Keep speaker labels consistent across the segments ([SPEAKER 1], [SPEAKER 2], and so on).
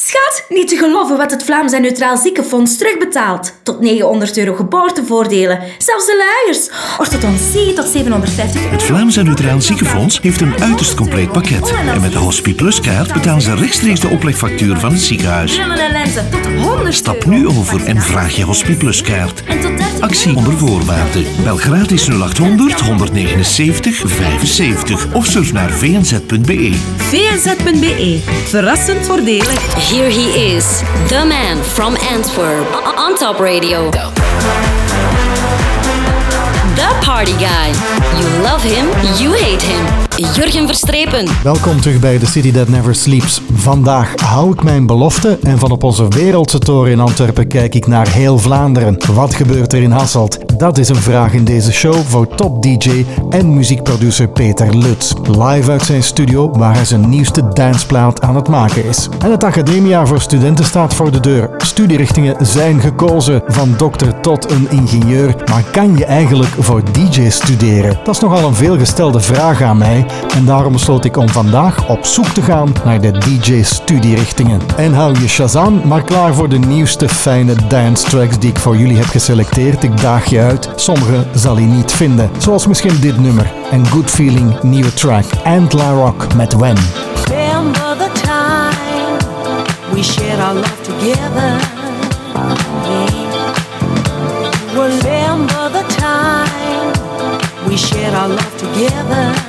[SPEAKER 1] Schat, niet te geloven wat het Vlaams en Neutraal Ziekenfonds terugbetaalt. Tot 900 euro geboortevoordelen. Zelfs de luiers. Orthodontie tot 750 euro.
[SPEAKER 2] Het Vlaams en Neutraal Ziekenfonds heeft een uiterst compleet pakket. En met de Hospiplus kaart betalen ze rechtstreeks de oplegfactuur van het ziekenhuis.
[SPEAKER 1] Brillen en lenzen tot 100
[SPEAKER 2] Stap nu over en vraag je Hospiplus kaart.
[SPEAKER 1] En tot 30
[SPEAKER 2] Actie onder voorwaarden. Bel gratis 0800 179 75 of surf naar vnz.be.
[SPEAKER 3] VNZ.be. Verrassend voordelig.
[SPEAKER 4] Here he is, the man from Antwerp, on Top Radio. The party guy. You love him, you hate him. Jurgen Verstrepen.
[SPEAKER 5] Welkom terug bij The City That Never Sleeps. Vandaag hou ik mijn belofte en van op onze wereldse toren in Antwerpen kijk ik naar heel Vlaanderen. Wat gebeurt er in Hasselt? Dat is een vraag in deze show voor top-dj en muziekproducer Peter Lutz. Live uit zijn studio waar hij zijn nieuwste danceplaat aan het maken is. En het academiejaar voor studenten staat voor de deur. Studierichtingen zijn gekozen, van dokter tot een ingenieur. Maar kan je eigenlijk voor DJ studeren? Dat is nogal een veelgestelde vraag aan mij en daarom besloot ik om vandaag op zoek te gaan naar de DJ-studierichtingen. En hou je Shazam maar klaar voor de nieuwste fijne dance tracks die ik voor jullie heb geselecteerd. Ik daag je uit, sommige zal je niet vinden. Zoals misschien dit nummer, een Good Feeling nieuwe track. And La Rock met When.
[SPEAKER 6] Remember the time we shared our love together. Remember the time we shared our love together.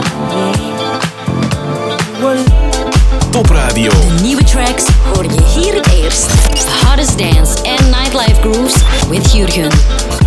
[SPEAKER 6] Yeah. Well,
[SPEAKER 2] Top Radio.
[SPEAKER 4] Nieuwe tracks hoor je hier het eerst. Hottest dance en nightlife grooves with Jurgen.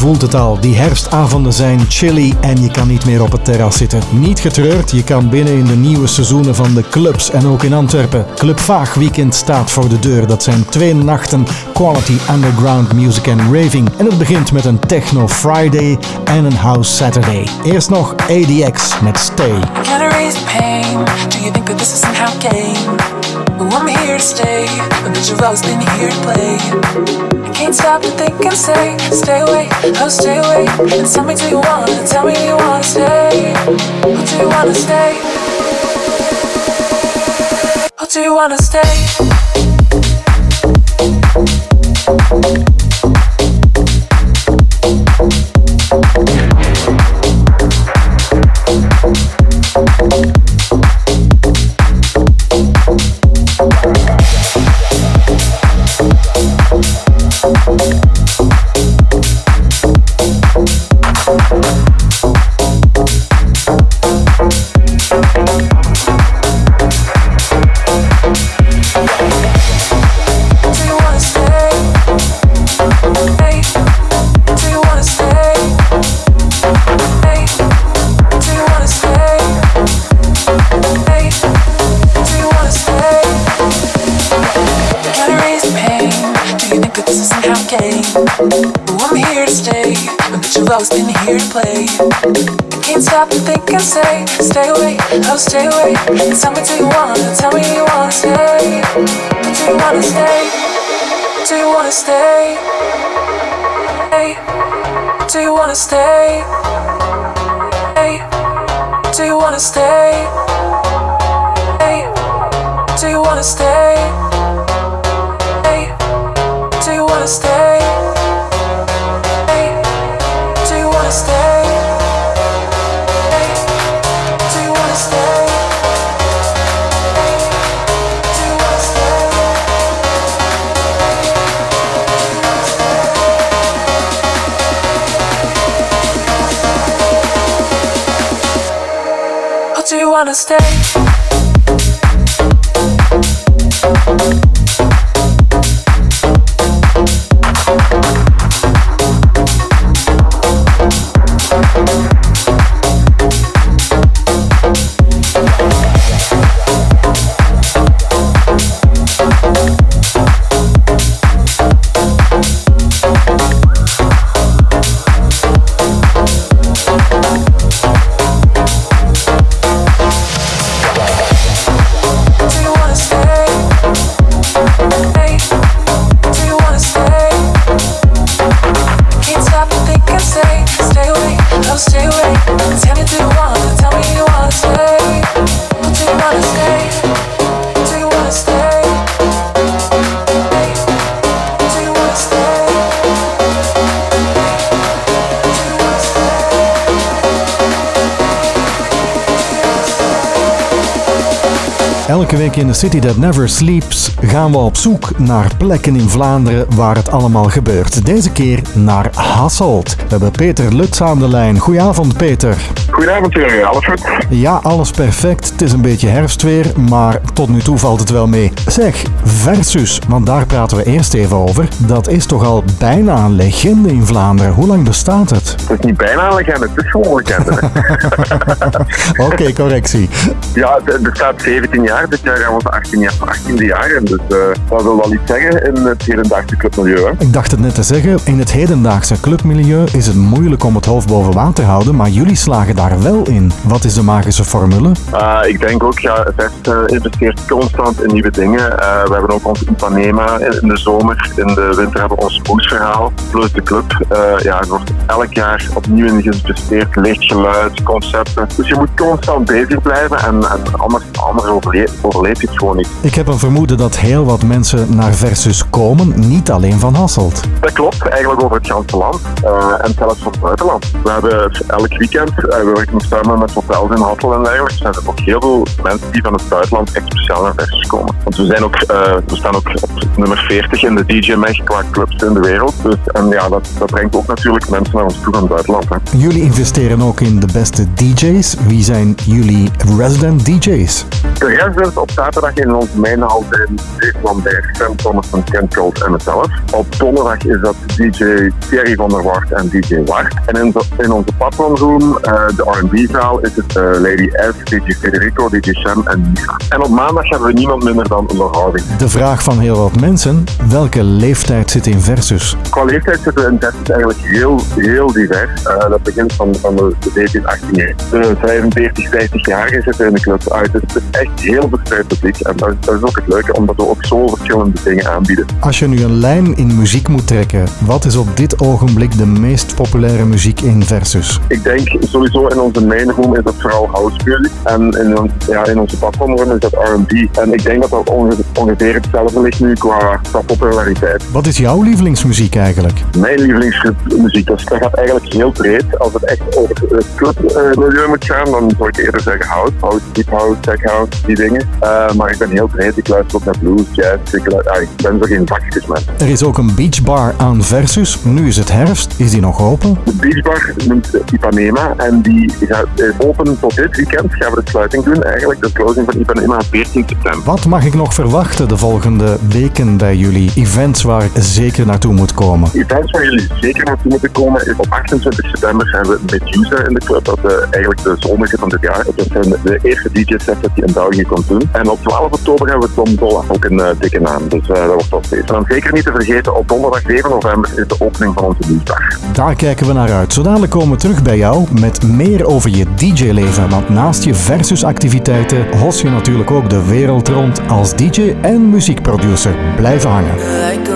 [SPEAKER 5] Voelt het al, die herfstavonden zijn chilly en je kan niet meer op het terras zitten. Niet getreurd, je kan binnen in de nieuwe seizoenen van de clubs en ook in Antwerpen. Club Vaag Weekend staat voor de deur. Dat zijn twee nachten quality underground music en raving. En het begint met een Techno Friday en een House Saturday. Eerst nog ADX met Stay.
[SPEAKER 7] Here to stay, been here to play. Can't stop to think and say, stay away, oh stay away. And tell me, do you wanna? Tell me, do you wanna stay? Oh, do you wanna stay? Oh, do you wanna stay? I'm here to stay, but you've always been here to play. I can't stop to think and say, stay away, oh stay away. Tell me, do you wanna? Tell me, you wanna stay? Do you wanna stay? Do you wanna stay? Hey, do you wanna stay? Hey, do you wanna stay? Hey, do you wanna stay? Hey, do you wanna stay? Wanna stay?
[SPEAKER 5] Elke week in The City That Never Sleeps gaan we op zoek naar plekken in Vlaanderen waar het allemaal gebeurt. Deze keer naar Hasselt. We hebben Peter Lutz aan de lijn. Goedenavond Peter.
[SPEAKER 8] Goedenavond Jurgen, alles goed?
[SPEAKER 5] Ja, alles perfect. Het is een beetje herfstweer, maar tot nu toe valt het wel mee. Zeg, Versus, want daar praten we eerst even over. Dat is toch al bijna een legende in Vlaanderen. Hoe lang bestaat het?
[SPEAKER 8] Het is niet bijna een legende, het is gewoon een legende.
[SPEAKER 5] Oké, correctie.
[SPEAKER 8] ja, het bestaat 17 jaar, dit jaar gaan we onze 18 jaar, 18e jaar. En dus eh, dat wil wel iets zeggen in het hedendaagse clubmilieu. Hè.
[SPEAKER 5] Ik dacht het net te zeggen, in het hedendaagse clubmilieu is het moeilijk om het hoofd boven water te houden, maar jullie slagen daar wel in. Wat is de magische formule?
[SPEAKER 8] Uh, ik denk ook, ja, Vest eh, investeert constant in nieuwe dingen. Eh, we hebben ook ons Ipanema in, de zomer. In de winter hebben we ons boostverhaal, plus de club. Eh, ja, er wordt elk jaar opnieuw in geïnvesteerd. Lichtgeluid, concepten. Dus je moet constant bezig blijven en, en anders, anders overle overleef je het gewoon niet.
[SPEAKER 5] Ik heb een vermoeden dat heel wat mensen naar Versus komen, niet alleen van Hasselt.
[SPEAKER 8] Dat klopt, eigenlijk over het ganse land eh, en zelfs van het buitenland. We hebben elk weekend, uh, we werken samen met hotels in Hassel en dergelijke, zijn er ook heel veel mensen die van het buitenland echt speciaal naar Versus komen. Want we, zijn ook, eh, we staan ook op nummer 40 in de DJ-mag qua clubs in de wereld. Dus, en ja, dat, dat brengt ook natuurlijk mensen naar ons toe van het buitenland. Hè.
[SPEAKER 5] Jullie investeren ook in de beste DJ's. Wie zijn jullie resident DJ's?
[SPEAKER 8] De op zaterdag in onze mijnhal zijn van Berg, Sam Thomas van Kent Cold en mezelf. Op donderdag is dat DJ Thierry van der Wart en DJ Wart. En in, in onze patronroom, eh de R&B-zaal, is het eh, Lady S, DJ Federico, DJ Sham en Misa. En op maandag hebben we niemand minder dan onderhouding.
[SPEAKER 5] De vraag van heel wat mensen, welke leeftijd zit in Versus?
[SPEAKER 8] Qua leeftijd zitten we in Versus eigenlijk heel, heel divers. Eh, dat begint van, van de 17, 18 jaar. De 45, 50 jaar zitten in de club uit. Dus het is echt heel verspreid publiek. En dat is, dat is ook het leuke, omdat we ook zo verschillende dingen aanbieden.
[SPEAKER 5] Als je nu een lijn in muziek moet trekken, wat is op dit ogenblik de meest populaire muziek in Versus?
[SPEAKER 8] Ik denk sowieso in onze main room is dat vooral house music. En in, ja, in onze platformroom is dat R&B. En ik denk dat dat onge- ongeveer hetzelfde ligt nu qua, qua populariteit.
[SPEAKER 5] Wat is jouw lievelingsmuziek eigenlijk?
[SPEAKER 8] Mijn lievelingsmuziek, dat, dat gaat eigenlijk heel breed. Als het echt over het clubmilieu moet gaan, dan zou ik eerder zeggen house. House, deep house, tech house, die dingen. Eh, maar ik ben heel breed. Ik luister ook naar blues, jazz. Ik, ah, ik ben zo geen vakjesman.
[SPEAKER 5] Er is ook een beachbar aan Versus. Nu is het herfst. Is die nog open?
[SPEAKER 8] De beachbar noemt Ipanema en die gaat- is open tot dit weekend. Gaan we de sluiting doen eigenlijk. De closing van Ipanema op 14 september.
[SPEAKER 5] Wat mag ik nog verwachten de volgende weken bij jullie? Events waar ik zeker naartoe moet komen.
[SPEAKER 8] Events waar jullie zeker naartoe moeten komen is op 28 september zijn we met User in de club. Dat is eigenlijk de zonnige van dit jaar. Dat zijn de eerste DJ-sets dat je in België komt doen. En op 12 oktober hebben we Tom Dolla, ook een eh, dikke naam. Dus eh, dat wordt wel feest. En dan zeker niet te vergeten, op donderdag 7 november is de opening van onze nieuwsdag.
[SPEAKER 5] Daar kijken we naar uit. Zo dadelijk komen we terug bij jou met meer over je DJ-leven. Want naast je Versus-activiteiten hos je natuurlijk ook de wereld rond als DJ en muziekproducer. Blijven hangen.
[SPEAKER 9] Like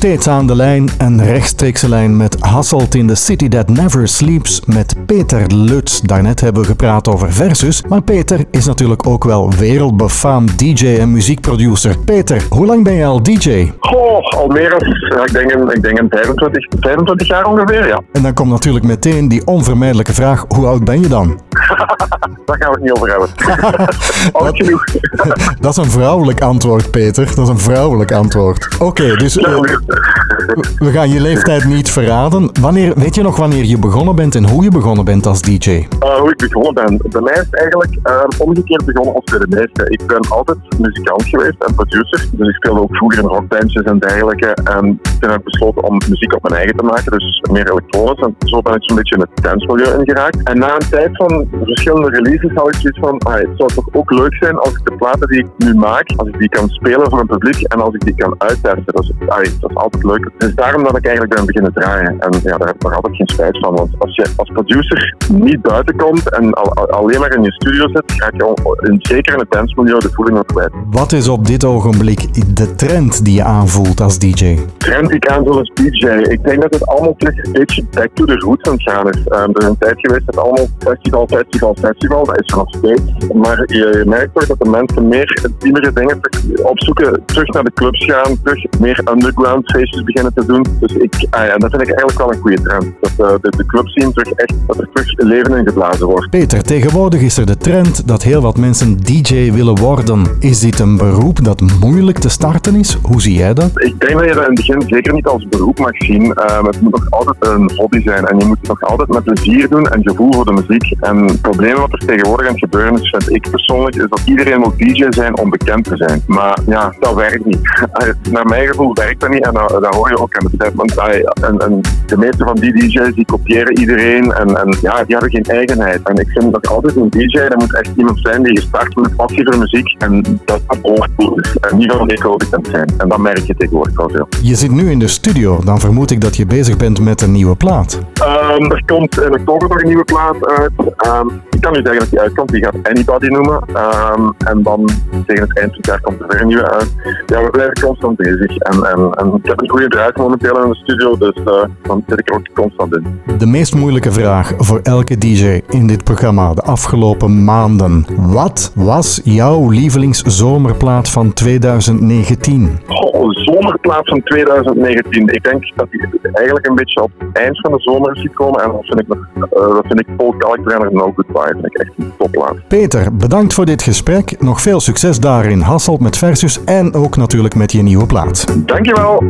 [SPEAKER 5] steeds aan de lijn, een rechtstreekse lijn met Hasselt in the City That Never Sleeps met Peter Lutz. Daarnet hebben we gepraat over Versus, maar Peter is natuurlijk ook wel wereldbefaamd DJ en muziekproducer. Peter, hoe lang ben je al DJ?
[SPEAKER 8] Goh, al meer dan, ik denk, een, ik denk een 25, 25 jaar ongeveer, ja.
[SPEAKER 5] En dan komt natuurlijk meteen die onvermijdelijke vraag, hoe oud ben je dan?
[SPEAKER 8] Daar gaan we het niet over hebben. Oud genoeg.
[SPEAKER 5] Dat is een vrouwelijk antwoord, Peter. Dat is een vrouwelijk antwoord. Oké, dus eh, we gaan je leeftijd niet verraden. Wanneer, weet je nog wanneer je begonnen bent en hoe je begonnen bent als DJ?
[SPEAKER 8] Uh, hoe ik begonnen ben. Bij mij is eigenlijk uh, omgekeerd begonnen als bij de meesten. Ik ben altijd muzikant geweest en producer. Dus ik speelde ook vroeger in rockbandjes en dergelijke. En toen heb ik besloten om muziek op mijn eigen te maken, dus meer elektronisch. En zo ben ik zo'n beetje in het dancemilieu ingeraakt. En na een tijd van verschillende releases had ik zoiets van, ah, het zou toch ook leuk zijn als ik de platen die ik nu maak, als ik die kan spelen voor een publiek en als ik die kan uittesten. Dus ah, dat is altijd leuk. Het is daarom dat ik eigenlijk ben beginnen draaien. En ja, daar heb ik nog altijd geen spijt van. Want als je als producer niet buiten komt en al, al- alleen maar in je studio zit, ga je in, zeker in het dancemilieu de voeling ook kwijt.
[SPEAKER 5] Wat is op dit ogenblik de trend die je aanvoelt als DJ?
[SPEAKER 8] trend die ik aanvul als DJ. Ik denk dat het allemaal terug een beetje back to the roots aan het gaan is. Ehm, er is een tijd geweest dat allemaal festival, festival, festival. Dat is er nog steeds. Maar je merkt toch dat de mensen meer intiemere dingen opzoeken. Terug naar de clubs gaan. Terug meer underground feestjes beginnen te doen. Dus ik, ah ja, dat vind ik eigenlijk wel een goede trend. Dat eh, de, de club scene terug echt, dat er terug leven in geblazen wordt.
[SPEAKER 5] Peter, tegenwoordig is er de trend dat heel wat mensen DJ willen worden. Is dit een beroep dat moeilijk te starten is? Hoe zie jij dat?
[SPEAKER 8] Ik denk dat je dat in het begin zeker niet als beroep mag zien. Ehm, het moet nog altijd een hobby zijn en je moet het nog altijd met plezier doen en gevoel voor de muziek. En het probleem wat er tegenwoordig aan het gebeuren is, vind ik persoonlijk, is dat iedereen wil DJ zijn om bekend te zijn. Maar ja, dat werkt niet. Naar mijn gevoel werkt dat niet en dat, dat hoor je ook aan de tijd. Want en, en de meeste van die DJ's die kopiëren iedereen en, en ja, die hebben geen eigenheid. En ik vind dat altijd een DJ, dat moet echt iemand zijn die gestart met passie voor muziek en dat dat oorvol is. En niet van bekend zijn. En dat merk je tegenwoordig wel veel.
[SPEAKER 5] Je zit nu in de studio, dan vermoed ik dat je bezig bent met een nieuwe plaat.
[SPEAKER 8] Ehm, er komt in oktober nog een nieuwe plaat uit. Ehm, ik kan nu zeggen dat die uitkomt. Die gaat Anybody noemen. Ehm, en dan tegen het eind van het jaar komt er weer een nieuwe uit. Ja, we blijven constant bezig. En, en, en ik heb een goede draai momenteel in de studio. Dus eh, dan zit ik er ook constant in.
[SPEAKER 5] De meest moeilijke vraag voor elke DJ in dit programma de afgelopen maanden. Wat was jouw lievelingszomerplaat van 2019?
[SPEAKER 8] Goh, zomerplaat van 2019. Ik denk dat die eigenlijk een beetje op het eind van de zomer is gekomen. En dat vind ik, nog, eh, dat vind ik Paul Kalkbrenner No Goodbye. Echt een topplaat.
[SPEAKER 5] Peter, bedankt voor dit gesprek. Nog veel succes daar in Hasselt met Versus en ook natuurlijk met je nieuwe plaat.
[SPEAKER 8] Dankjewel.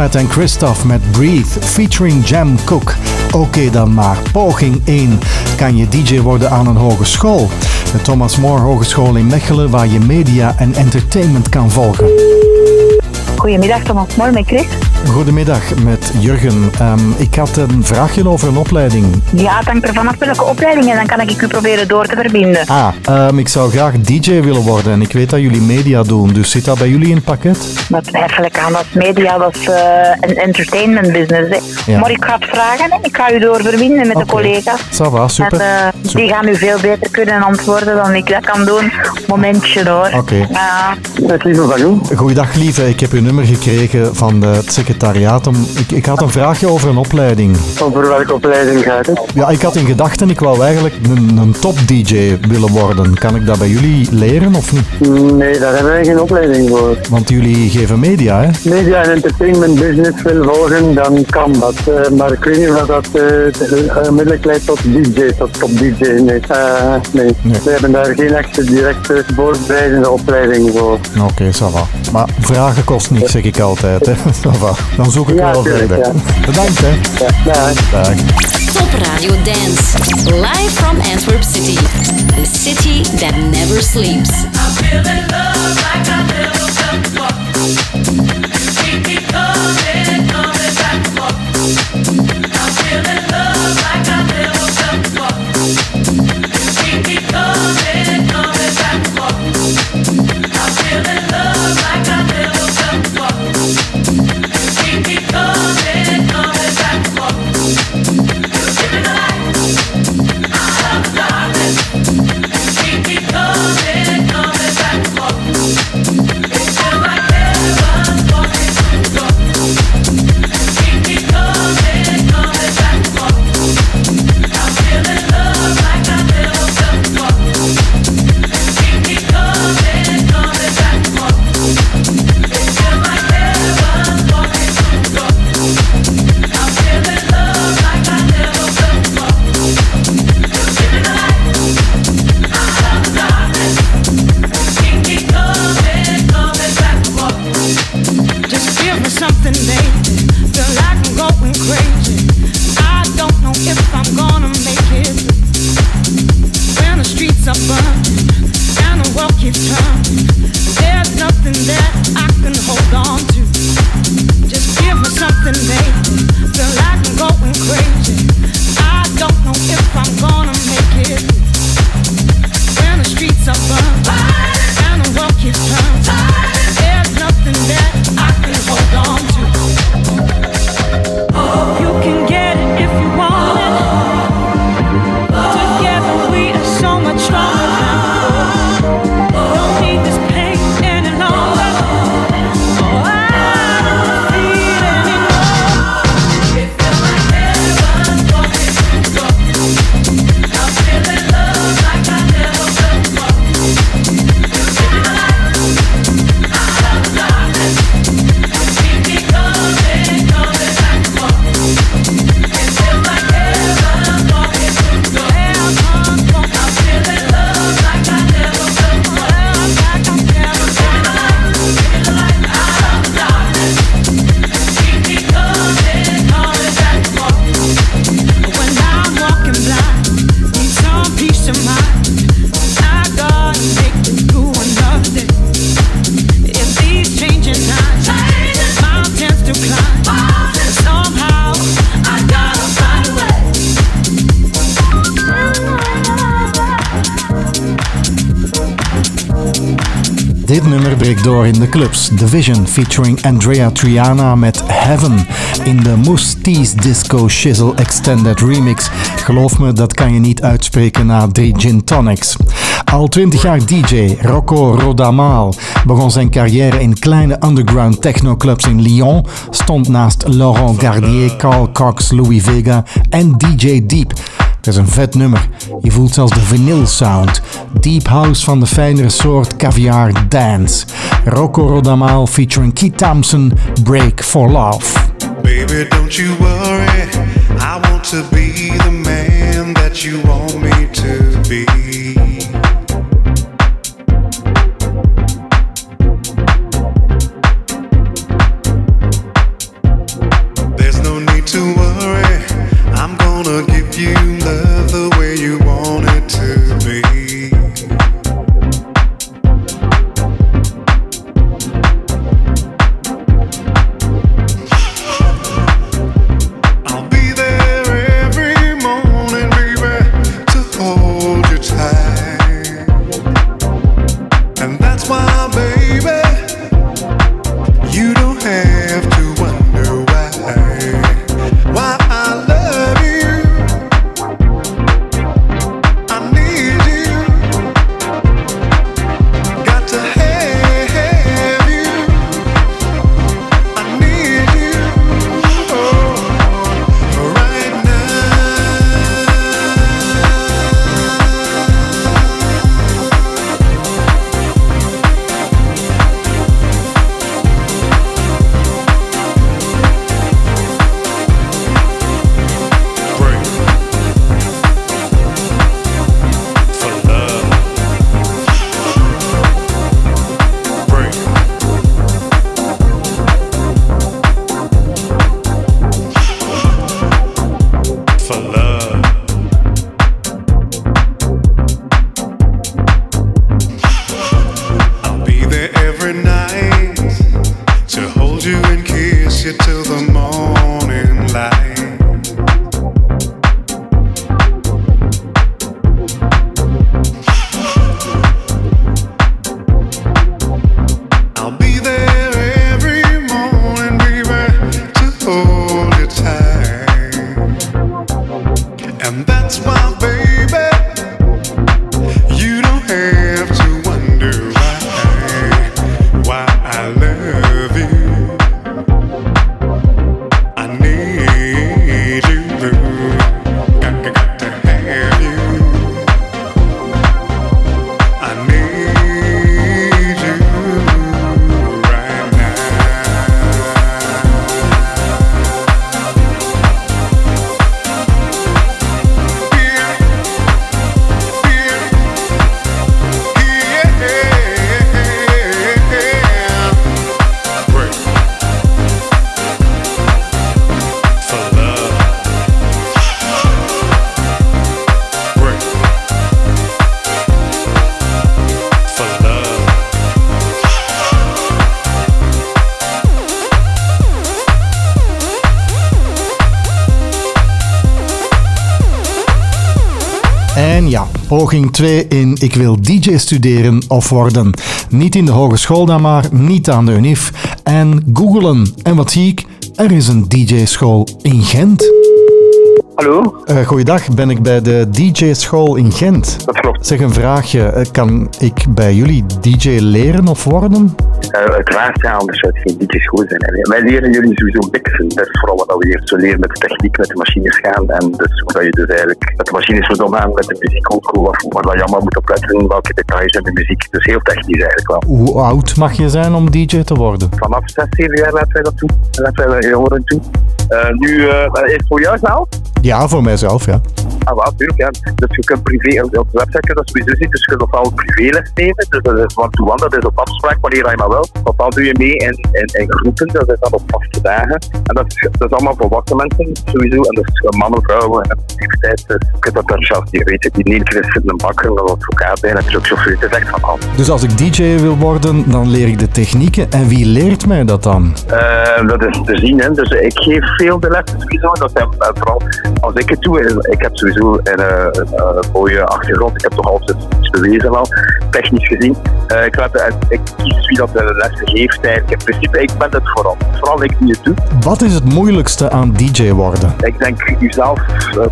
[SPEAKER 5] Fat en Christoph met Breathe featuring Jam Cook. Oké dan maar. Poging 1. Kan je DJ worden aan een hogeschool? De Thomas More Hogeschool in Mechelen waar je media en entertainment kan volgen.
[SPEAKER 10] Goedemiddag, Thomas Moor met Chris.
[SPEAKER 5] Goedemiddag met Jurgen. Ehm, ik had een vraagje over een opleiding.
[SPEAKER 10] Ja, het hangt er vanaf welke opleiding en dan kan ik u proberen door te verbinden.
[SPEAKER 5] Ah, ehm, ik zou graag DJ willen worden en ik weet dat jullie media doen, dus zit dat bij jullie in het pakket?
[SPEAKER 10] Dat twijfel ik aan, dat media, dat is eh, een entertainment business.
[SPEAKER 5] Ja.
[SPEAKER 10] Maar ik ga het vragen en ik ga u doorverbinden met de collega's.
[SPEAKER 5] Ça super.
[SPEAKER 10] En, eh,
[SPEAKER 5] Super.
[SPEAKER 10] die gaan u veel beter kunnen antwoorden dan ik dat kan doen. Momentje hoor.
[SPEAKER 5] Oké.
[SPEAKER 10] Ja.
[SPEAKER 5] Goeiedag lieve, ik heb uw nummer gekregen van de, secretariaat. Om, ik, ik had een vraagje over een opleiding.
[SPEAKER 11] Over welke opleiding gaat het?
[SPEAKER 5] Ja, ik had in gedachten, ik wou eigenlijk een, een top-dj willen worden. Kan ik dat bij jullie leren of niet?
[SPEAKER 11] Nee, daar hebben wij geen opleiding voor.
[SPEAKER 5] Want jullie geven media, hè?
[SPEAKER 11] Media en entertainment business wil volgen, dan kan dat. Eh, maar ik weet niet of dat eh, onmiddellijk leidt tot DJ, tot top DJ. Nee, Eh, nee. we hebben daar geen echte directe voorbereidende opleiding voor.
[SPEAKER 5] Oké, ça va. Maar vragen kost niks, zeg ik altijd. Hè. Ça va. Dan zoek ik
[SPEAKER 11] Ja,
[SPEAKER 5] wel verder.
[SPEAKER 11] ja.
[SPEAKER 5] Bedankt, hè.
[SPEAKER 11] Ja,
[SPEAKER 5] Dag.
[SPEAKER 12] Top Radio Dance. Live from Antwerp City. The city that never sleeps.
[SPEAKER 5] In de clubs. Division featuring Andrea Triana met Heaven in de Moose Disco Shizzle Extended Remix. Geloof me, dat kan je niet uitspreken na drie gin tonics. Al 20 jaar DJ, Rocco Rodamaal begon zijn carrière in kleine underground technoclubs in Lyon, stond naast Laurent Gardier, Carl Cox, Louis Vega en DJ Deep. Het is een vet nummer. Je voelt zelfs de vinyl sound. Deep house van de fijnere soort caviar dance. Rocco Rodamaal featuring Keith Thompson, Break for Love.
[SPEAKER 13] Baby, don't you worry. I want to be the man that you want me to be. Gonna give you love the
[SPEAKER 5] poging 2 in ik wil DJ studeren of worden. Niet in de hogeschool dan maar, niet aan de UNIF. En googelen. En wat zie ik? Er is een DJ-school in Gent.
[SPEAKER 14] Hallo?
[SPEAKER 5] Uh, goeiedag, ben ik bij de DJ-school in Gent.
[SPEAKER 14] Dat klopt.
[SPEAKER 5] Zeg een vraagje, eh, kan ik bij jullie DJ leren of worden?
[SPEAKER 14] Uh, uiteraard, ja, anders zou het geen DJ-school zijn. Hè. Wij leren jullie sowieso mixen. Dat is vooral wat we hier zo leren met de techniek, met de machines gaan. En dus hoe dat je dus eigenlijk met de machines moet omgaan, met de muziek ook, waar dat je allemaal moet opletten, welke details in de muziek. Dus heel technisch eigenlijk wel.
[SPEAKER 5] Hoe oud mag je zijn om DJ te worden?
[SPEAKER 14] Vanaf 6, 7 jaar laten wij dat doen. Laten wij jongeren toe. Uh, nu, uh, is het voor jou snel?
[SPEAKER 5] Ja, voor mijzelf, ja.
[SPEAKER 14] Ah, wel, natuurlijk, ja. Dus je kunt privé, op de website kun je dat sowieso zien, dus je kunt ofwel privéles nemen, dus dat is one-to-one, dat is op afspraak wanneer je maar wil. Ofwel doe je mee in, in, in groepen, dat is dan op vaste dagen. En dat is, dat is allemaal volwassen mensen, sowieso, en dus mannen, vrouwen, en leeftijd. Dus je kunt dat daar zelf niet weten. Die Nederlanders zit een bakker, een advocaat bij, en een truckchauffeur, het is echt van alles.
[SPEAKER 5] Dus als ik DJ wil worden, dan leer ik de technieken. En wie leert mij dat dan?
[SPEAKER 14] Uh, dat is te zien, hè. Dus ik geef veel de lessen sowieso, dat zijn uh, vooral als ik het doe, ik heb sowieso een, een, een mooie achtergrond. Ik heb toch altijd iets bewezen al, technisch gezien. Uh, ik, laat, ik kies wie dat de lessen geeft eigenlijk. In principe, ik ben het vooral. Vooral ik die het doe.
[SPEAKER 5] Wat is het moeilijkste aan DJ worden?
[SPEAKER 14] Ik denk jezelf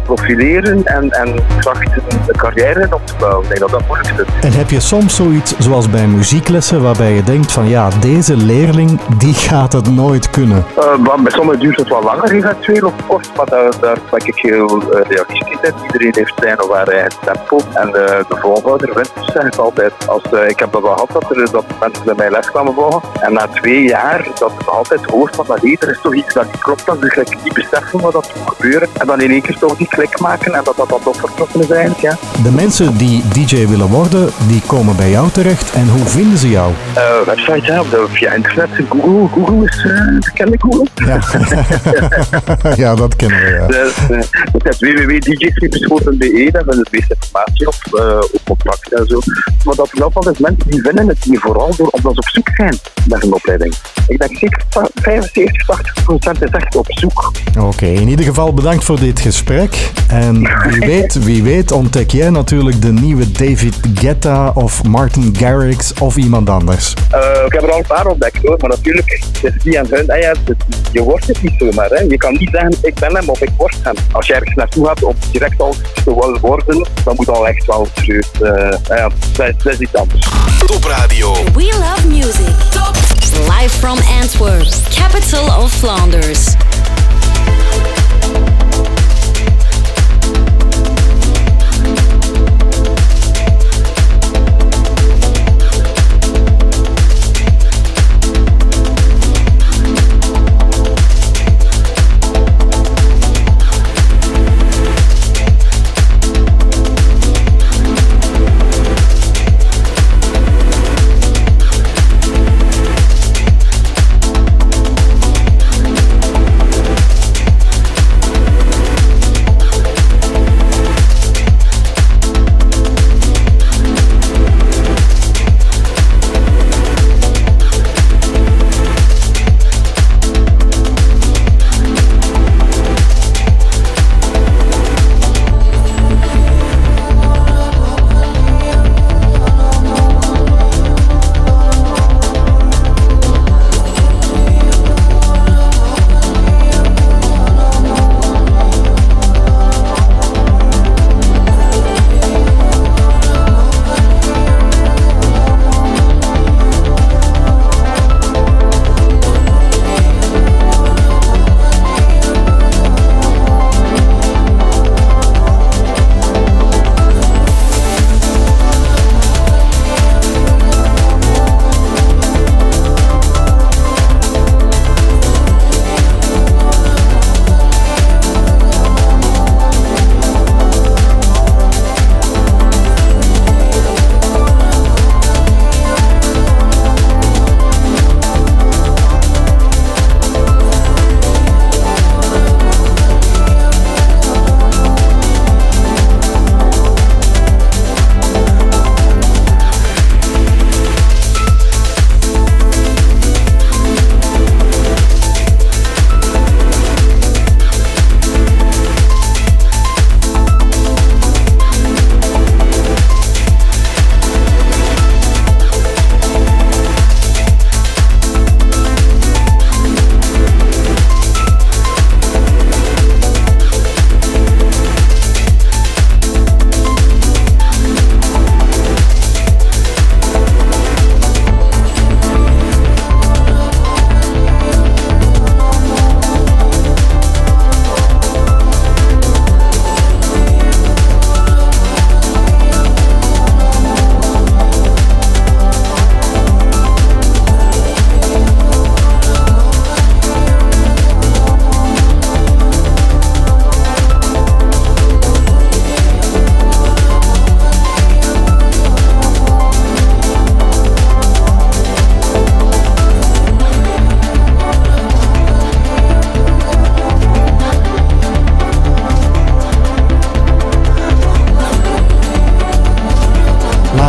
[SPEAKER 14] profileren en, en trachten een carrière op te bouwen. Ik denk dat dat het moeilijkste is.
[SPEAKER 5] En heb je soms zoiets zoals bij muzieklessen waarbij je denkt van ja, deze leerling die gaat het nooit kunnen?
[SPEAKER 14] Uh, bij sommigen duurt het wel langer eventueel of kort, maar daar, daar ben ik heel uh, realistisch in. Iedereen heeft zijn of haar eigen tempo en de, de volgouder wint, zeg ik altijd. Als, uh, ik heb dat al gehad, dat, er, dat mensen bij mij les kwamen volgen. En na twee jaar, dat ik altijd hoort van dat er is toch iets dat niet klopt, dat ze niet beseffen wat dat moet gebeuren. En dan in één keer toch die klik maken en dat dat dan toch vertrokken is eigenlijk, ja.
[SPEAKER 5] De mensen die DJ willen worden, die komen bij jou terecht. En hoe vinden ze jou?
[SPEAKER 14] Uh, website, hè, de, via internet. Google, Google is uh, bekend, Google.
[SPEAKER 5] Ja. ja, dat kennen we, ja.
[SPEAKER 14] Dus, dat is www.djsleeperschool.be, daar de meeste informatie op, uh, op contact en zo. Maar dat er wel is mensen die vinden het hier vooral door omdat ze op zoek zijn naar een opleiding. Ik denk zeker 75, 80 procent is echt op zoek.
[SPEAKER 5] Oké, okay, in ieder geval bedankt voor dit gesprek. En wie weet, wie weet ontdek jij natuurlijk de nieuwe David Guetta of Martin Garrix of iemand anders.
[SPEAKER 14] Uh, ik heb er al een paar ontdekt hoor, maar natuurlijk, het is niet aan hun. Ja, je wordt het niet zomaar. Hè. Je kan niet zeggen, ik ben hem of ik word hem. Als je ergens naartoe gaat om direct al te willen worden, dan moet al echt wel serieus. Uh, ja, dat, dat is iets anders.
[SPEAKER 2] Top Radio.
[SPEAKER 12] We love music. Top. Live from Antwerp, capital of Flanders.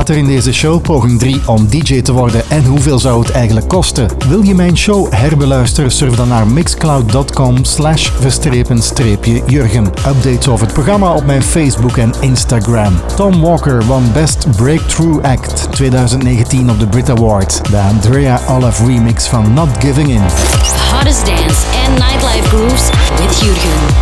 [SPEAKER 5] Later in deze show poging 3 om DJ te worden en hoeveel zou het eigenlijk kosten. Wil je mijn show herbeluisteren? Surf dan naar mixcloud.com slash verstrepen streepje Jurgen. Updates over het programma op mijn Facebook en Instagram. Tom Walker won Best Breakthrough Act 2019 op de Brit Awards. De Andrea Olive remix van Not Giving In.
[SPEAKER 12] The hottest dance and nightlife grooves with Jurgen.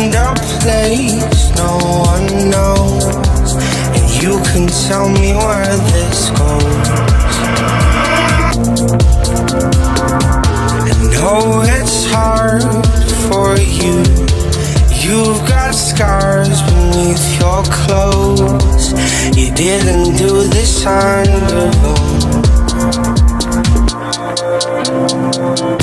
[SPEAKER 15] A place no one knows, and you can tell me where this goes. I know it's hard for you. You've got scars beneath your clothes. You didn't do this on your own.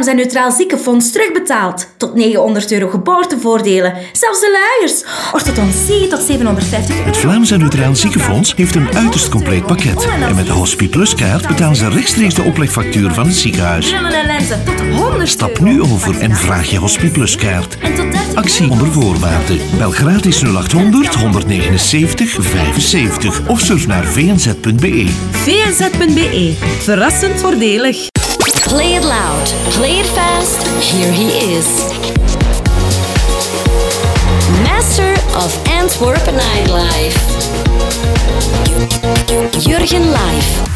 [SPEAKER 1] Vlaams en Neutraal Ziekenfonds terugbetaalt. Tot 900 euro geboortevoordelen. Zelfs de luiers. Orthodontie tot 750 euro.
[SPEAKER 2] Het Vlaams en Neutraal Ziekenfonds heeft een uiterst compleet pakket. En met de Hospi Plus kaart betalen ze rechtstreeks de oplegfactuur van het ziekenhuis.
[SPEAKER 1] Brillen en lenzen tot 100
[SPEAKER 2] Stap nu over en vraag je Hospi Plus kaart.
[SPEAKER 1] En tot 30
[SPEAKER 2] Actie onder voorwaarden. Bel gratis 0800 179 75 of surf naar vnz.be.
[SPEAKER 3] VNZ.be. Verrassend voordelig.
[SPEAKER 12] Play it loud, play it fast. Here he is. Master of Antwerp nightlife. Jurgen Live.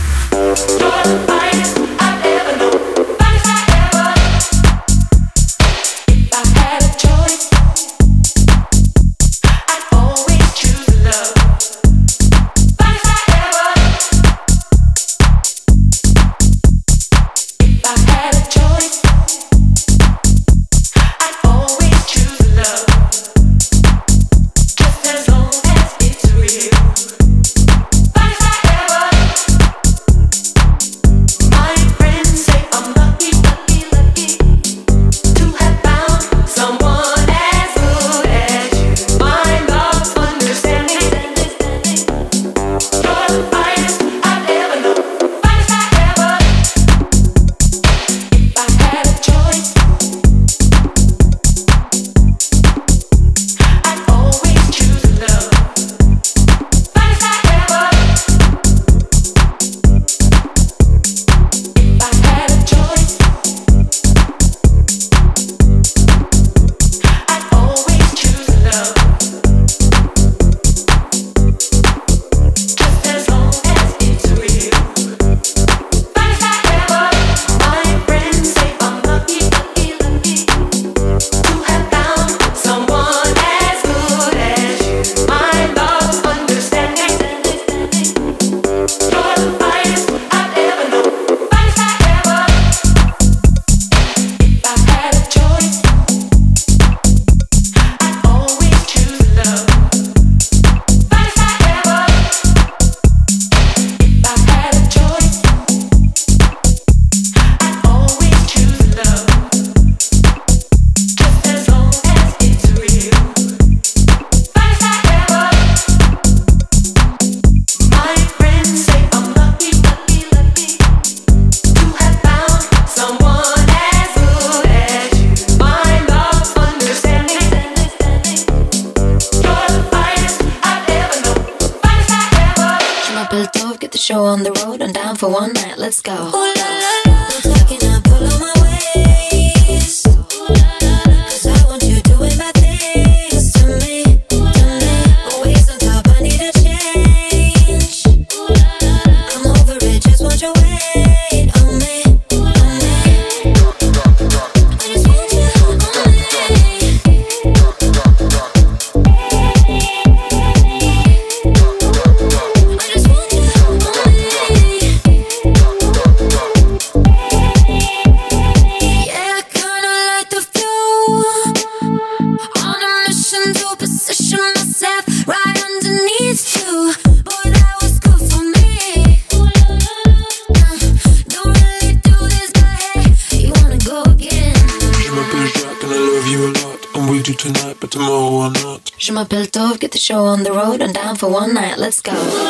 [SPEAKER 16] Show on the road. I'm down for one night. Let's go.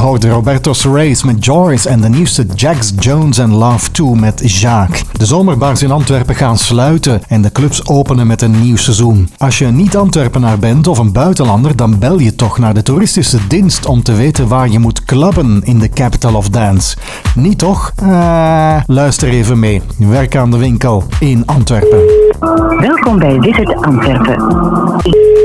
[SPEAKER 9] Je
[SPEAKER 5] hoorde Roberto's Race met Joyce en de nieuwste Jax Jones en Love 2 met Jacques. De zomerbars in Antwerpen gaan sluiten en de clubs openen met een nieuw seizoen. Als je een niet-Antwerpenaar bent of een buitenlander, dan bel je toch naar de toeristische dienst om te weten waar je moet clubben in de capital of dance. Niet toch? Ah, luister even mee. Werk aan de winkel in Antwerpen.
[SPEAKER 10] Welkom bij Visit Antwerpen.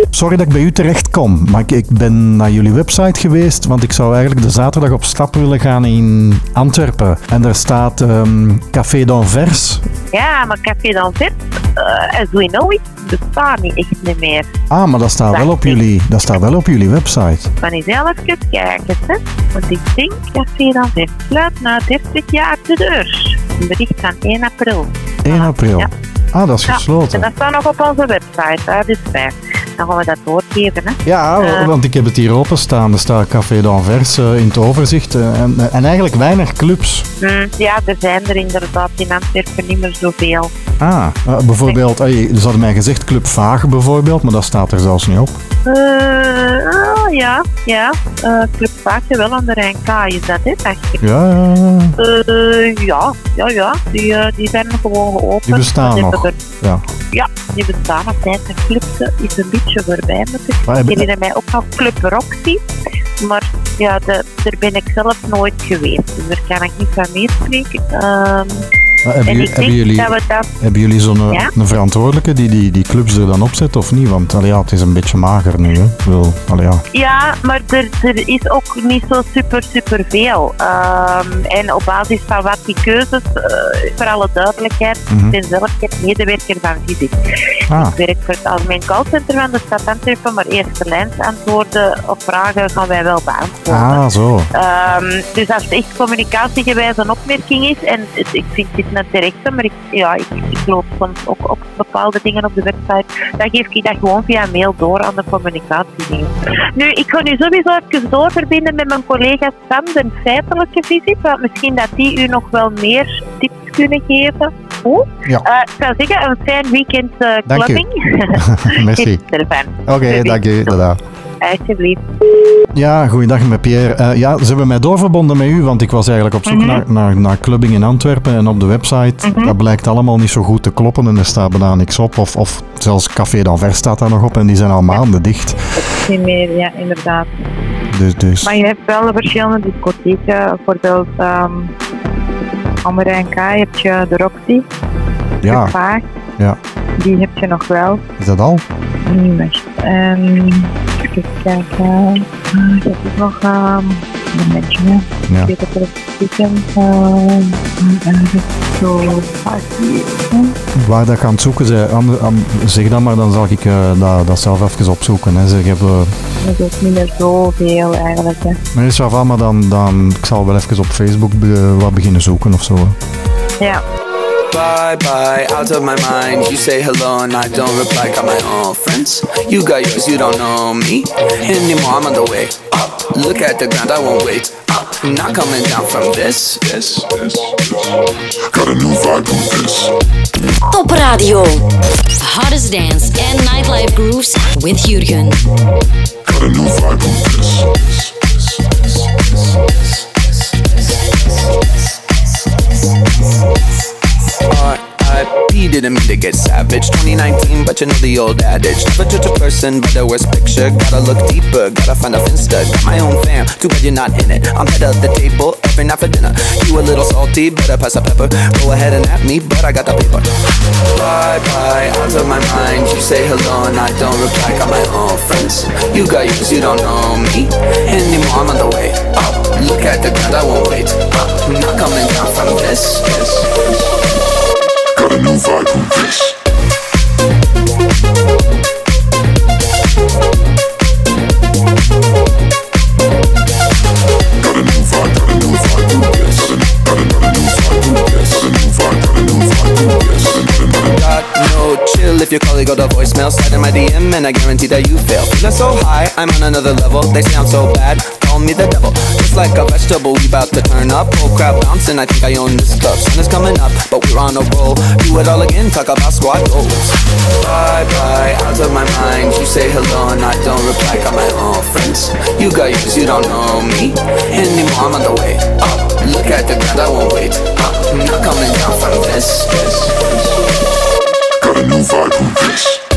[SPEAKER 5] Sorry dat ik bij u terecht kom, maar ik, ik ben naar jullie website geweest, want ik zou eigenlijk de zaterdag op stap willen gaan in Antwerpen. En daar staat ehm, Café d'Anvers.
[SPEAKER 17] Ja, maar Café d'Anvers, uh, as we know it, bestaat niet echt niet meer.
[SPEAKER 5] Ah, maar dat staat wel op jullie, dat staat wel op jullie website.
[SPEAKER 17] Ik kan eens even kijken, hè. Want ik denk Café d'Anvers sluit na 30 jaar de deur. Een bericht van 1 april.
[SPEAKER 5] 1 april.
[SPEAKER 17] Ja.
[SPEAKER 5] Ah, dat is
[SPEAKER 17] Ja,
[SPEAKER 5] gesloten.
[SPEAKER 17] En dat staat nog op onze website, hè. dus fijn. Dan gaan we dat doorgeven, hè.
[SPEAKER 5] Ja,
[SPEAKER 17] Eh,
[SPEAKER 5] want ik heb het hier openstaan. Er staat Café d'Anvers eh, in het overzicht. eh, en, en eigenlijk weinig clubs.
[SPEAKER 17] hm, ja, er zijn er inderdaad in Antwerpen niet meer zoveel.
[SPEAKER 5] Ah, bijvoorbeeld, ze hadden mij gezegd Club Vaag bijvoorbeeld, maar dat staat er zelfs niet op.
[SPEAKER 17] Eh, ah, ja, ja. Club Vaakje wel aan de Rijnkaai is dat, hè, dacht ik.
[SPEAKER 5] Ja, ja, ja.
[SPEAKER 17] Eh, ja, ja, ja. Die, die zijn gewoon geopend.
[SPEAKER 5] Die bestaan nog.
[SPEAKER 17] er-
[SPEAKER 5] Ja.
[SPEAKER 17] ja, nog. Tijd. De club is een beetje voorbij, moet ik
[SPEAKER 5] Maar
[SPEAKER 17] Ik
[SPEAKER 5] heb-
[SPEAKER 17] herinner mij ook nog Club Roxy. Maar ja, de, daar ben ik zelf nooit geweest. Dus daar kan ik niet van meespreken. Ehm,
[SPEAKER 5] Hebben,
[SPEAKER 17] en
[SPEAKER 5] jullie- hebben jullie,
[SPEAKER 17] dat we dat...
[SPEAKER 5] hebben jullie zo'n
[SPEAKER 17] Ja?
[SPEAKER 5] een verantwoordelijke die, die die clubs er dan opzet of niet? Want allee, ja, het is een beetje mager nu. Hè. Wil, allee, ja.
[SPEAKER 17] Ja, maar er, er is ook niet zo super, super veel. Ehm, en op basis van wat die keuzes, eh, voor alle duidelijkheid,
[SPEAKER 5] Mhm.
[SPEAKER 17] ik ben zelf medewerker van Visit.
[SPEAKER 5] Ah.
[SPEAKER 17] Ik werk voor het algemeen callcenter van de stad Antwerpen, maar eerste lijns antwoorden op vragen gaan wij wel beantwoorden.
[SPEAKER 5] Ah, zo.
[SPEAKER 17] Ehm, dus als het echt communicatiegewijs een opmerking is, en het- ik vind dit terechte, maar ik, ja, ik, ik loop soms ook op bepaalde dingen op de website, dan geef ik dat gewoon via mail door aan de communicatiedienst. Nu, ik ga nu sowieso even doorverbinden met mijn collega's van de feitelijke visie, want misschien dat die u nog wel meer tips kunnen geven.
[SPEAKER 18] Goed.
[SPEAKER 5] Ja.
[SPEAKER 18] Eh, ik zou zeggen, een fijn weekend eh
[SPEAKER 5] Dank u.
[SPEAKER 18] clubbing.
[SPEAKER 5] Merci.
[SPEAKER 18] Heel fijn.
[SPEAKER 5] Oké, dank u. Tada.
[SPEAKER 18] Alsjeblieft.
[SPEAKER 5] Ja, goeiedag met Pierre. Eh, ja, ze hebben mij doorverbonden met u, want ik was eigenlijk op zoek
[SPEAKER 18] Mhm.
[SPEAKER 5] naar, naar, naar clubbing in Antwerpen. En op de website,
[SPEAKER 18] Mhm.
[SPEAKER 5] dat blijkt allemaal niet zo goed te kloppen en er staat bijna niks op. Of, of zelfs Café d'Anvers staat daar nog op en die zijn al maanden dicht.
[SPEAKER 18] Niet meer, ja, inderdaad.
[SPEAKER 5] Dus, dus
[SPEAKER 18] Maar je hebt wel verschillende discotheken. Bijvoorbeeld ehm Amber K heb je de Roxy.
[SPEAKER 5] ja,
[SPEAKER 18] De Vaag,
[SPEAKER 5] ja.
[SPEAKER 18] die heb je nog wel.
[SPEAKER 5] Is dat al?
[SPEAKER 18] Niet meer. En even hè.
[SPEAKER 5] Ja.
[SPEAKER 18] Hè.
[SPEAKER 5] Waar dat je aan het zoeken aan- zeg dan maar, dan zal ik eh, dat, dat zelf even opzoeken. Hè. Zeg even,
[SPEAKER 18] Dat is niet meer zoveel eigenlijk. Hè.
[SPEAKER 5] maar is wel maar dan, dan, ik zal wel even op Facebook be- wat beginnen zoeken of zo. hè.
[SPEAKER 18] Ja.
[SPEAKER 19] Bye bye, out of my mind. You say hello and I don't reply. Got my own friends. You got yours, you don't know me anymore. I'm on the way up. Look at the ground, I won't wait up. Not coming down from this. This, this. Got a new vibe on this.
[SPEAKER 20] Top Radio. Hottest dance and nightlife grooves with Jurgen.
[SPEAKER 19] Got a new vibe on this. Didn't mean to get savage. 2019, but you know the old adage. Never judge a person by their worst picture. Gotta look deeper, gotta find a finsta. Got my own fam, too bad you're not in it. I'm head of the table every night for dinner. You a little salty, better pass the pepper. Go ahead and at me, but I got the paper. Bye bye, out of my mind. You say hello and I don't reply. Got my own friends. You got yours, you don't know me anymore. I'm on the way up. Look at the ground, I won't wait up. Not coming down from this. this. A new vibe on this. Got no chill if your colleague got a voicemail Slide in my DM and I guarantee that you fail. Feeling so high, I'm on another level. They sound so bad, call me the devil. Just like a vegetable, we bout to turn up. Whole crowd bouncing, I think I own this club. Sun is coming up, but we're on a roll. Do it all again, talk about squad goals. Bye bye, out of my mind. You say hello and I don't reply. Got my own friends. You got yours, you don't know me Anymore, I'm on the way up. Look at the ground, I won't wait I'm Not coming down from this. Got a new vibe on this.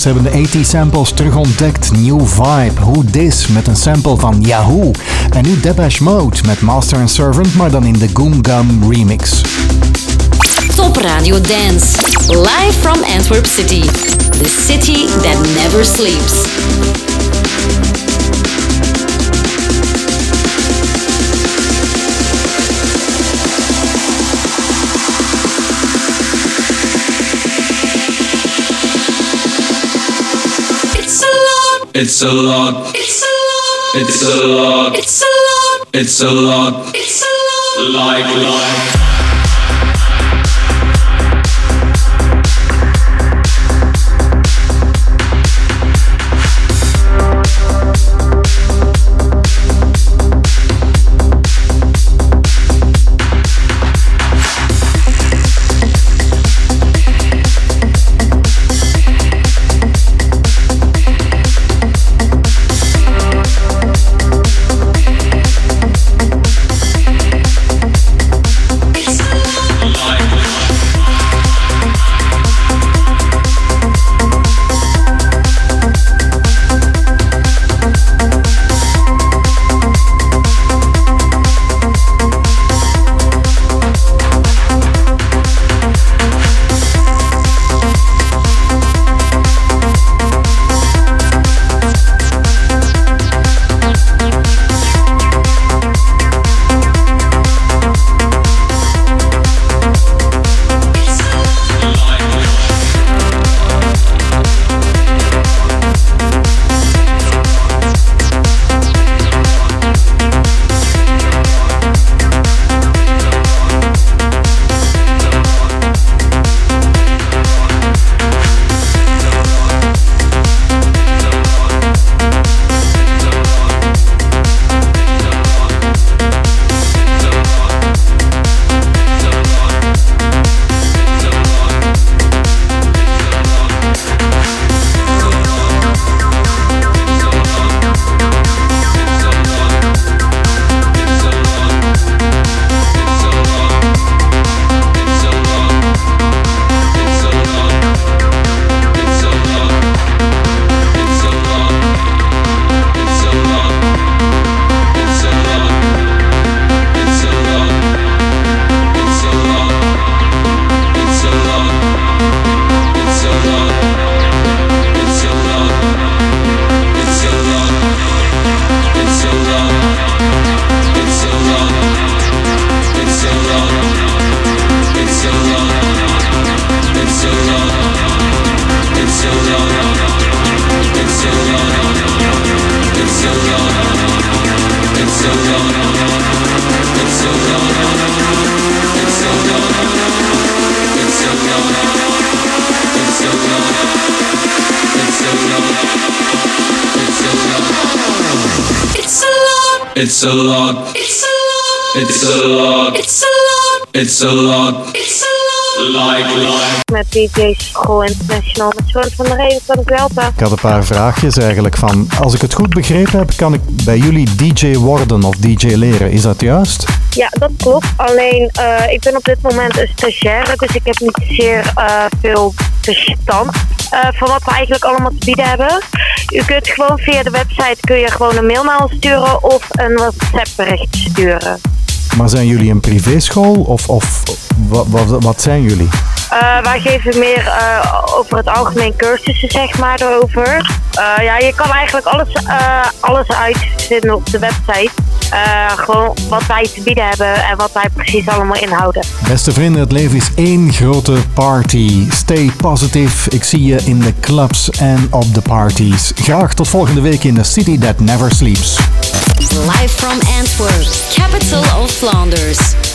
[SPEAKER 5] DJ-producers hebben de 80 samples terug ontdekt. New Vibe, Who This met een sample van Yahoo. En nu Depeche Mode met Master and Servant, maar dan in de Goom Gum remix.
[SPEAKER 20] Top Radio Dance. Live from Antwerp City. The city that never sleeps.
[SPEAKER 21] It's a lot. It's a lot. It's a lot. It's a lot. It's a lot. It's a lot. Like like. It's a lot. It's a lot. It's a lot. It's a lot. It's a lot. It's a lot. Like, like.
[SPEAKER 22] DJ School International. Met Jorn van der Reden kan ik helpen.
[SPEAKER 5] Ik had een paar vraagjes eigenlijk van, als ik het goed begrepen heb, kan ik bij jullie DJ worden of DJ leren. Is dat juist?
[SPEAKER 22] Ja, dat klopt. Alleen, eh, ik ben op dit moment een stagiaire, dus ik heb niet zeer eh, veel verstand eh, van wat we eigenlijk allemaal te bieden hebben. U kunt gewoon via de website kun je gewoon een mail naar ons sturen of een WhatsApp bericht sturen.
[SPEAKER 5] Maar zijn jullie een privéschool of, of wat, wat, wat zijn jullie?
[SPEAKER 22] Eh, wij geven meer eh, over het algemeen cursussen, zeg maar, erover. Eh, ja, je kan eigenlijk alles, eh, alles uitvinden op de website. Eh, gewoon wat wij te bieden hebben en wat wij precies allemaal inhouden.
[SPEAKER 5] Beste vrienden, het leven is één grote party. Stay positive. Ik zie je in de clubs en op de parties. Graag tot volgende week in The City That Never Sleeps.
[SPEAKER 20] Live from Antwerp, capital of Flanders.